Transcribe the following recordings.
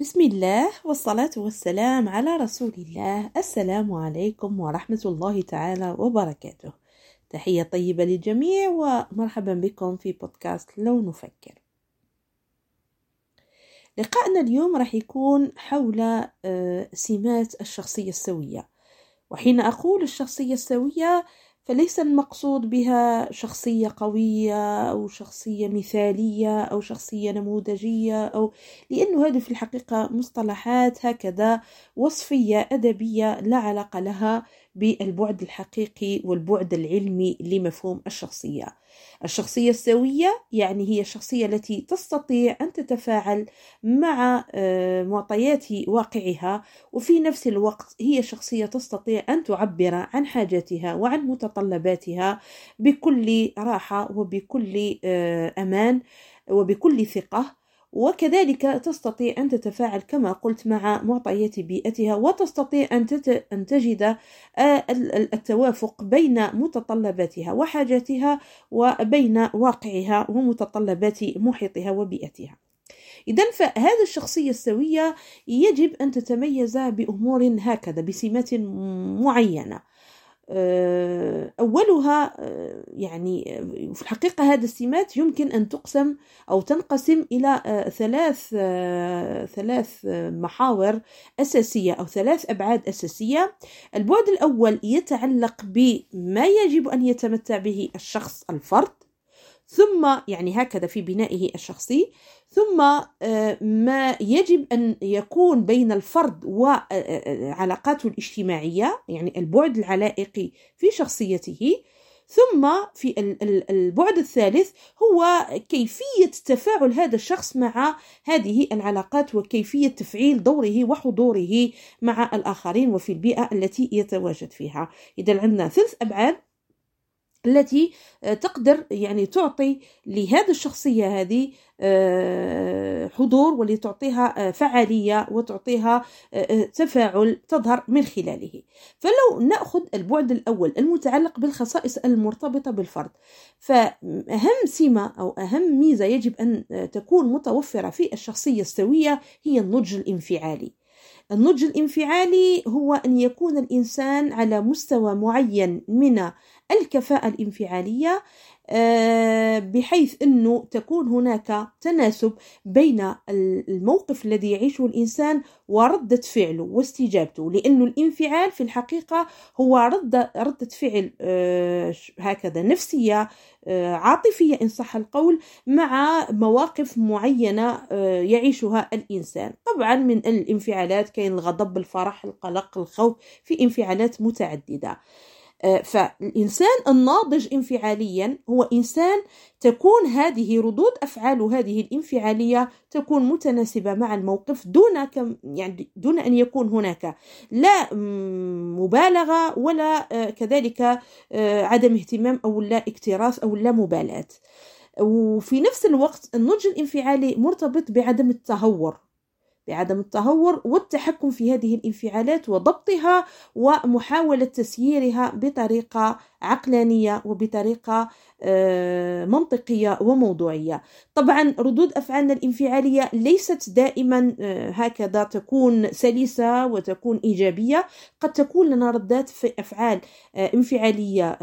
بسم الله والصلاة والسلام على رسول الله. السلام عليكم ورحمة الله تعالى وبركاته. تحية طيبة للجميع ومرحبا بكم في بودكاست لو نفكر. لقاءنا اليوم راح يكون حول آه، سمات الشخصية السوية. وحين أقول الشخصية السوية فليس المقصود بها شخصية قوية أو شخصية مثالية أو شخصية نموذجية أو لأنه هذه في الحقيقة مصطلحات هكذا وصفية أدبية لا علاقة لها. بالبعد الحقيقي والبعد العلمي لمفهوم الشخصية. الشخصية السوية يعني هي الشخصية التي تستطيع أن تتفاعل مع آه، معطيات واقعها وفي نفس الوقت هي شخصية تستطيع أن تعبر عن حاجاتها وعن متطلباتها بكل راحة وبكل آه، أمان وبكل ثقة. وكذلك تستطيع أن تتفاعل كما قلت مع معطيات بيئتها وتستطيع أن, أن تجد آه، التوافق بين متطلباتها وحاجاتها وبين واقعها ومتطلبات محيطها وبيئتها. إذا فهذه الشخصية السوية يجب أن تتميز بأمور هكذا بسمات معينة. أولها آه، يعني في الحقيقة هذه السمات يمكن أن تقسم أو تنقسم إلى آه، ثلاث ثلاث محاور أساسية أو ثلاث أبعاد أساسية. البعد الأول يتعلق بما يجب أن يتمتع به الشخص الفرد. ثم يعني هكذا في بنائه الشخصي ثم آه، ما يجب أن يكون بين الفرد وعلاقاته الاجتماعية يعني البعد العلائقي في شخصيته ثم في البعد الثالث هو كيفية تفاعل هذا الشخص مع هذه العلاقات وكيفية تفعيل دوره وحضوره مع الآخرين وفي البيئة التي يتواجد فيها. إذا عندنا ثلاث أبعاد التي آه، تقدر يعني تعطي لهذه الشخصية هذه آه، حضور ولتعطيها آه، فعالية وتعطيها تفاعل تظهر من خلاله. فلو نأخذ البعد الأول المتعلق بالخصائص المرتبطة بالفرد فأهم سمة أو أهم ميزة يجب أن تكون متوفرة في الشخصية السوية هي النضج الانفعالي. النضج الانفعالي هو أن يكون الإنسان على مستوى معين من الكفاءة الانفعالية بحيث أنه تكون هناك تناسب بين الموقف الذي يعيشه الإنسان وردة فعله واستجابته لأنه الانفعال في الحقيقة هو ردة, ردة فعل آه، هكذا نفسية آه، عاطفية إن صح القول مع مواقف معينة يعيشها الإنسان. طبعا من الانفعالات كاين الغضب الفرح القلق الخوف في انفعالات متعددة. آه، فالإنسان الناضج انفعاليا هو إنسان تكون هذه ردود أفعاله هذه الانفعالية تكون متناسبة مع الموقف دون كم يعني دون أن يكون هناك لا مبالغة ولا آه، كذلك آه، عدم اهتمام أو لا اكتراث أو لا مبالاة. وفي نفس الوقت النضج الانفعالي مرتبط بعدم التهور. بعدم التهور والتحكم في هذه الانفعالات وضبطها ومحاولة تسييرها بطريقة عقلانية وبطريقة آه، منطقية وموضوعية. طبعا ردود أفعالنا الانفعالية ليست دائما آه، هكذا تكون سلسة وتكون إيجابية. قد تكون لنا ردات في أفعال آه، انفعالية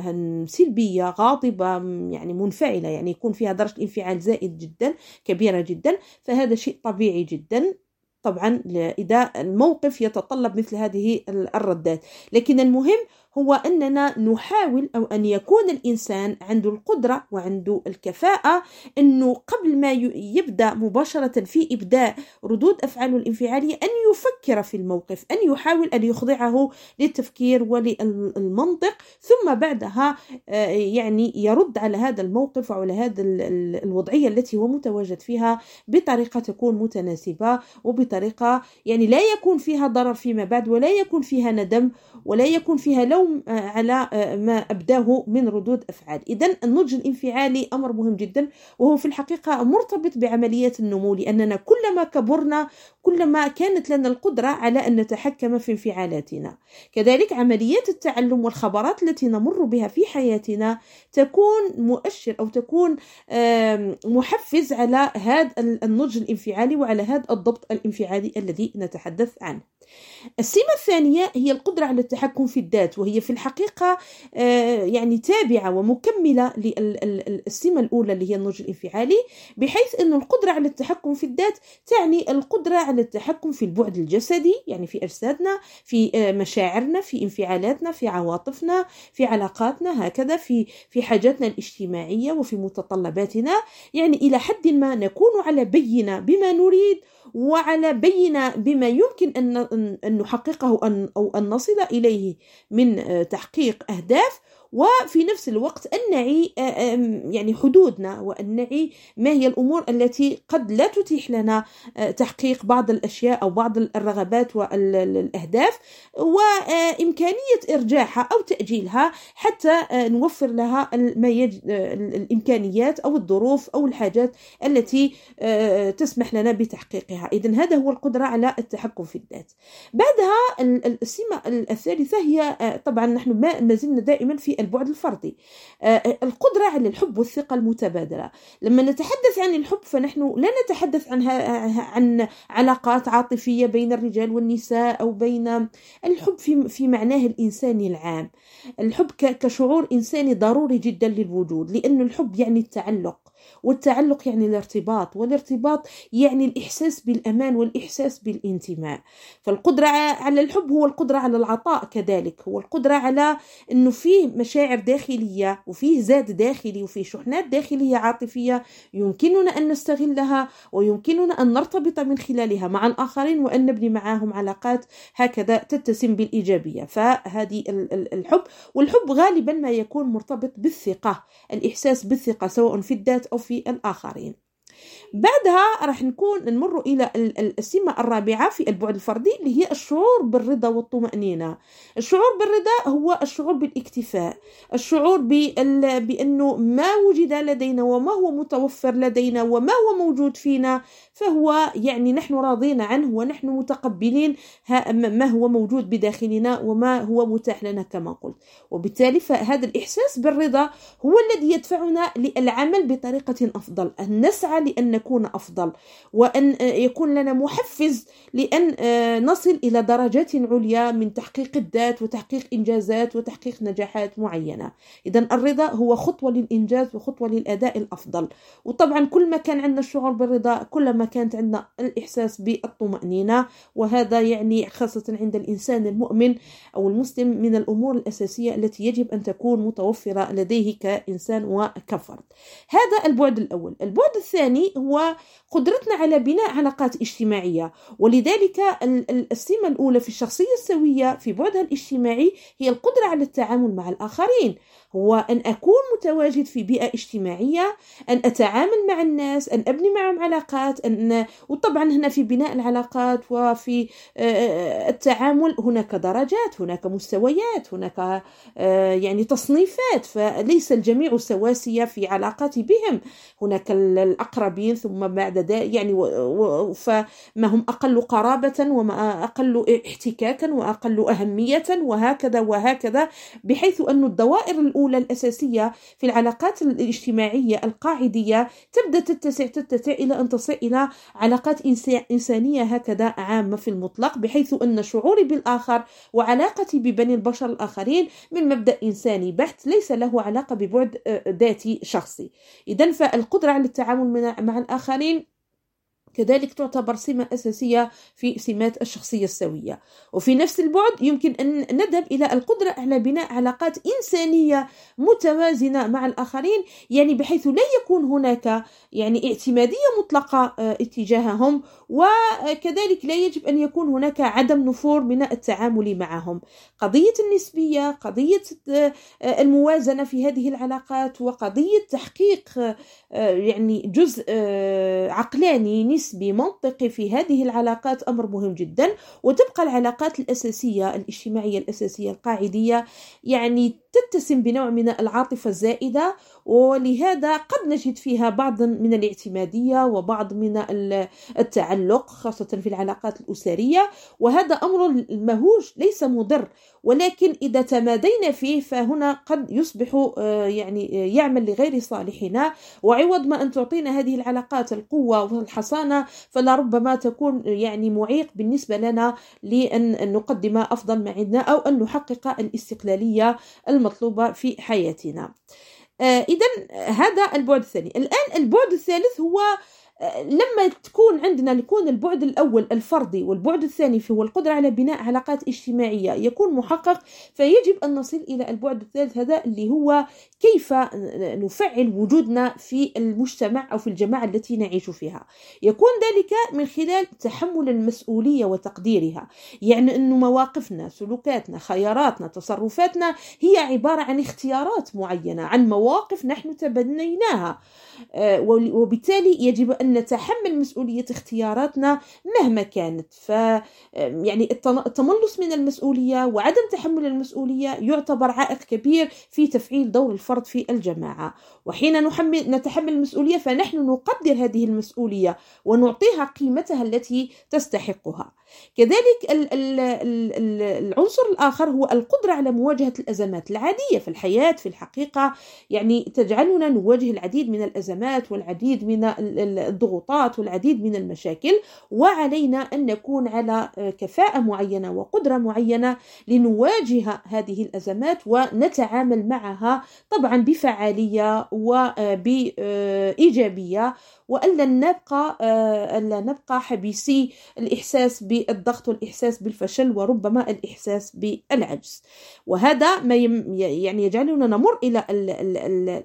سلبية غاضبة يعني منفعلة يعني يكون فيها درجة انفعال زائد جدا كبيرة جدا فهذا شيء طبيعي جدا. طبعا إذا الموقف يتطلب مثل هذه الردات. لكن المهم هو أننا نحاول أو أن يكون الإنسان عنده القدرة وعنده الكفاءة أنه قبل ما يبدأ مباشرة في إبداء ردود أفعاله الانفعالية أن يفكر في الموقف أن يحاول أن يخضعه للتفكير وللمنطق ثم بعدها آه، يعني يرد على هذا الموقف وعلى هذا الوضعية التي هو متواجد فيها بطريقة تكون متناسبة وبطريقة يعني لا يكون فيها ضرر فيما بعد ولا يكون فيها ندم ولا يكون فيها لوم اللوم على ما أبداه من ردود أفعال. إذا النضج الانفعالي أمر مهم جدا وهو في الحقيقة مرتبط بعمليات النمو لأننا كلما كبرنا كلما كانت لنا القدرة على أن نتحكم في انفعالاتنا. كذلك عمليات التعلم والخبرات التي نمر بها في حياتنا تكون مؤشر أو تكون محفز على هذا النضج الانفعالي وعلى هذا الضبط الانفعالي الذي نتحدث عنه. السمة الثانية هي القدرة على التحكم في الذات وهي في الحقيقة آه، يعني تابعة ومكملة للسمة الأولى اللي هي النضج الانفعالي بحيث أن القدرة على التحكم في الذات تعني القدرة على التحكم في البعد الجسدي يعني في أجسادنا في آه، مشاعرنا في انفعالاتنا في عواطفنا في علاقاتنا هكذا في في حاجاتنا الاجتماعية وفي متطلباتنا. يعني إلى حد ما نكون على بينة بما نريد وعلى بينة بما يمكن أن نحققه أو أن نصل إليه من آه، تحقيق أهداف وفي نفس الوقت أن نعي يعني حدودنا وأن نعي ما هي الأمور التي قد لا تتيح لنا تحقيق بعض الأشياء أو بعض الرغبات والأهداف وإمكانية إرجاعها أو تأجيلها حتى نوفر لها ما يج... الإمكانيات أو الظروف أو الحاجات التي تسمح لنا بتحقيقها. إذن هذا هو القدرة على التحكم في الذات. بعدها السمة الثالثة هي طبعا نحن ما زلنا دائما في البعد الفردي. آه، آه، القدرة على الحب والثقة المتبادلة. لما نتحدث عن الحب فنحن لا نتحدث عن عن علاقات عاطفية بين الرجال والنساء أو بين الحب في في معناه الإنساني العام. الحب كشعور إنساني ضروري جدا للوجود لأن الحب يعني التعلق. والتعلق يعني الارتباط والارتباط يعني الإحساس بالأمان والإحساس بالانتماء. فالقدرة على الحب هو القدرة على العطاء كذلك هو القدرة على أنه فيه مشاعر داخلية وفيه زاد داخلي وفيه شحنات داخلية عاطفية يمكننا أن نستغلها ويمكننا أن نرتبط من خلالها مع الآخرين وأن نبني معهم علاقات هكذا تتسم بالإيجابية. فهذه الحب والحب غالبا ما يكون مرتبط بالثقة الإحساس بالثقة سواء في الذات أو في الآخرين. بعدها راح نكون نمر إلى السمة الرابعة في البعد الفردي اللي هي الشعور بالرضا والطمأنينة. الشعور بالرضا هو الشعور بالاكتفاء. الشعور بأنه ما وجد لدينا وما هو متوفر لدينا وما هو موجود فينا فهو يعني نحن راضين عنه ونحن متقبلين ما هو موجود بداخلنا وما هو متاح لنا كما قلت. وبالتالي فهذا الإحساس بالرضا هو الذي يدفعنا للعمل بطريقة أفضل. أن نسعى لأن نكون أفضل وأن يكون لنا محفز لأن نصل إلى درجات عليا من تحقيق الذات وتحقيق إنجازات وتحقيق نجاحات معينة. إذا الرضا هو خطوة للإنجاز وخطوة للأداء الأفضل. وطبعا كل ما كان عندنا الشعور بالرضا كلما كانت عندنا الإحساس بالطمأنينة وهذا يعني خاصة عند الإنسان المؤمن أو المسلم من الأمور الأساسية التي يجب أن تكون متوفرة لديه كإنسان وكفرد. هذا البعد الأول. البعد الثاني هو قدرتنا على بناء علاقات اجتماعية. ولذلك السمة الأولى في الشخصية السوية في بعدها الاجتماعي هي القدرة على التعامل مع الآخرين. هو أن أكون متواجد في بيئة اجتماعية أن أتعامل مع الناس أن أبني معهم علاقات أن وطبعا هنا في بناء العلاقات وفي آه، التعامل هناك درجات هناك مستويات هناك آه، يعني تصنيفات فليس الجميع سواسية في علاقاتي بهم هناك الأقربين ثم بعد ذلك يعني فما هم أقل قرابة وما أقل احتكاكا وأقل أهمية وهكذا وهكذا بحيث أن الدوائر الأولى الأساسية في العلاقات الاجتماعية القاعدية تبدأ تتسع تتسع إلى أن تصل إلى علاقات إنسانية هكذا عامة في المطلق بحيث أن شعوري بالآخر وعلاقتي ببني البشر الآخرين من مبدأ إنساني بحت ليس له علاقة ببعد ذاتي شخصي. إذا فالقدرة على التعامل مع الآخرين كذلك تعتبر سمة أساسية في سمات الشخصية السوية. وفي نفس البعد يمكن أن نذهب إلى القدرة على بناء علاقات إنسانية متوازنة مع الآخرين يعني بحيث لا يكون هناك يعني اعتمادية مطلقة آه، اتجاههم وكذلك لا يجب أن يكون هناك عدم نفور من التعامل معهم. قضية النسبية قضية آه، الموازنة في هذه العلاقات وقضية تحقيق آه، يعني جزء عقلاني حسي بمنطقي في هذه العلاقات أمر مهم جدا وتبقى العلاقات الأساسية الاجتماعية الأساسية القاعدية يعني تتسم بنوع من العاطفة الزائدة ولهذا قد نجد فيها بعض من الاعتمادية وبعض من التعلق خاصة في العلاقات الأسرية. وهذا أمر مهوش ليس مضر. ولكن إذا تمادينا فيه فهنا قد يصبح آه، يعني آه، يعمل لغير صالحنا. وعوض ما أن تعطينا هذه العلاقات القوة والحصانة فلربما تكون يعني معيق بالنسبة لنا لأن نقدم أفضل ما عندنا أو أن نحقق الاستقلالية المطلوبة في حياتنا. آه، إذا هذا البعد الثاني. الآن البعد الثالث هو لما تكون عندنا يكون البعد الأول الفردي والبعد الثاني هو القدرة على بناء علاقات اجتماعية يكون محقق فيجب أن نصل إلى البعد الثالث هذا اللي هو كيف نفعل وجودنا في المجتمع أو في الجماعة التي نعيش فيها. يكون ذلك من خلال تحمل المسؤولية وتقديرها. يعني أن مواقفنا سلوكاتنا خياراتنا تصرفاتنا هي عبارة عن اختيارات معينة عن مواقف نحن تبنيناها. آه، وبالتالي يجب أن نتحمل مسؤولية اختياراتنا مهما كانت. ف يعني التملص من المسؤولية وعدم تحمل المسؤولية يعتبر عائق كبير في تفعيل دور الفرد في الجماعة. وحين نحمل نتحمل المسؤولية فنحن نقدر هذه المسؤولية ونعطيها قيمتها التي تستحقها. كذلك العنصر الآخر هو القدرة على مواجهة الأزمات العادية في الحياة في الحقيقة. يعني تجعلنا نواجه العديد من الأزمات والعديد من الضغوطات والعديد من المشاكل وعلينا أن نكون على كفاءة معينة وقدرة معينة لنواجه هذه الأزمات ونتعامل معها طبعا بفعالية وبإيجابية والا نبقى آه، الا نبقى حبيسي الإحساس بالضغط والإحساس بالفشل وربما الإحساس بالعجز. وهذا ما يعني يجعلنا نمر إلى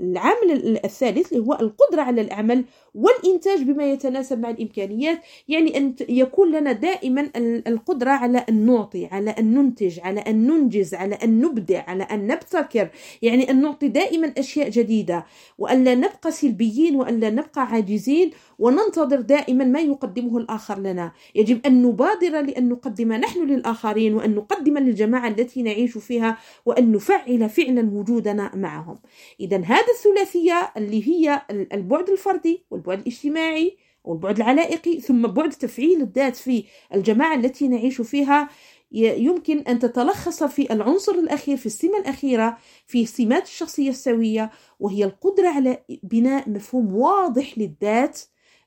العامل الثالث اللي هو القدرة على العمل والإنتاج بما يتناسب مع الإمكانيات. يعني أن يكون لنا دائما القدرة على أن نعطي على أن ننتج على أن ننجز على أن نبدع على أن نبتكر. يعني أن نعطي دائما أشياء جديدة. وأن لا نبقى سلبيين وأن لا نبقى عاجزين. وننتظر دائما ما يقدمه الآخر لنا. يجب أن نبادر لأن نقدم نحن للآخرين وأن نقدم للجماعة التي نعيش فيها وأن نفعل فعلا وجودنا معهم. إذا هذا الثلاثية اللي هي البعد الفردي والبعد الاجتماعي والبعد العلائقي ثم بعد تفعيل الذات في الجماعة التي نعيش فيها. يمكن أن تتلخص في العنصر الأخير في السمة الأخيرة في سمات الشخصية السوية وهي القدرة على بناء مفهوم واضح للذات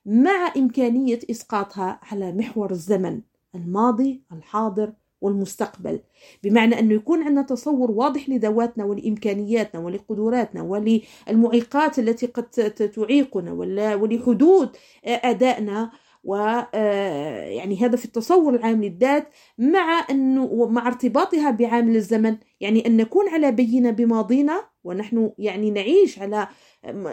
مع إمكانية إسقاطها على محور الزمن الماضي الحاضر والمستقبل. بمعنى أنه يكون عندنا تصور واضح لذواتنا ولإمكانياتنا ولقدراتنا وللمعيقات التي قد تعيقنا ولحدود أدائنا. و آه، يعني هذا في التصور العام للذات مع أنه مع ارتباطها بعامل الزمن يعني أن نكون على بينة بماضينا ونحن يعني نعيش على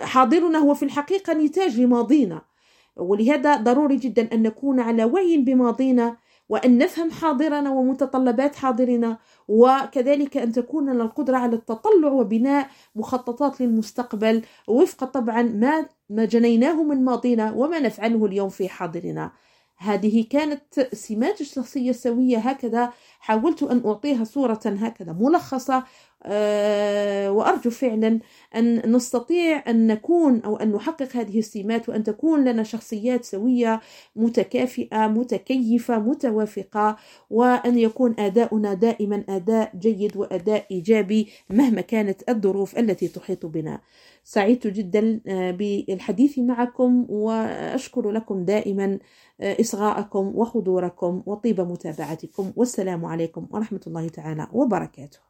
حاضرنا هو في الحقيقة نتاج لماضينا. ولهذا ضروري جدا أن نكون على وعي بماضينا وأن نفهم حاضرنا ومتطلبات حاضرنا وكذلك أن تكون لنا القدرة على التطلع وبناء مخططات للمستقبل. وفق طبعا ما ما جنيناه من ماضينا وما نفعله اليوم في حاضرنا. هذه كانت سمات الشخصية السوية. هكذا حاولت أن أعطيها صورة. هكذا ملخصة. وأرجو فعلا أن نستطيع أن نكون أو أن نحقق هذه السمات وأن تكون لنا شخصيات سوية متكافئة متكيفة متوافقة وأن يكون أداؤنا دائما أداء جيد وأداء إيجابي مهما كانت الظروف التي تحيط بنا. سعدت جدا آه، بالحديث معكم وأشكر لكم دائما آه، إصغاءكم وحضوركم وطيب متابعتكم. والسلام عليكم ورحمة الله تعالى وبركاته.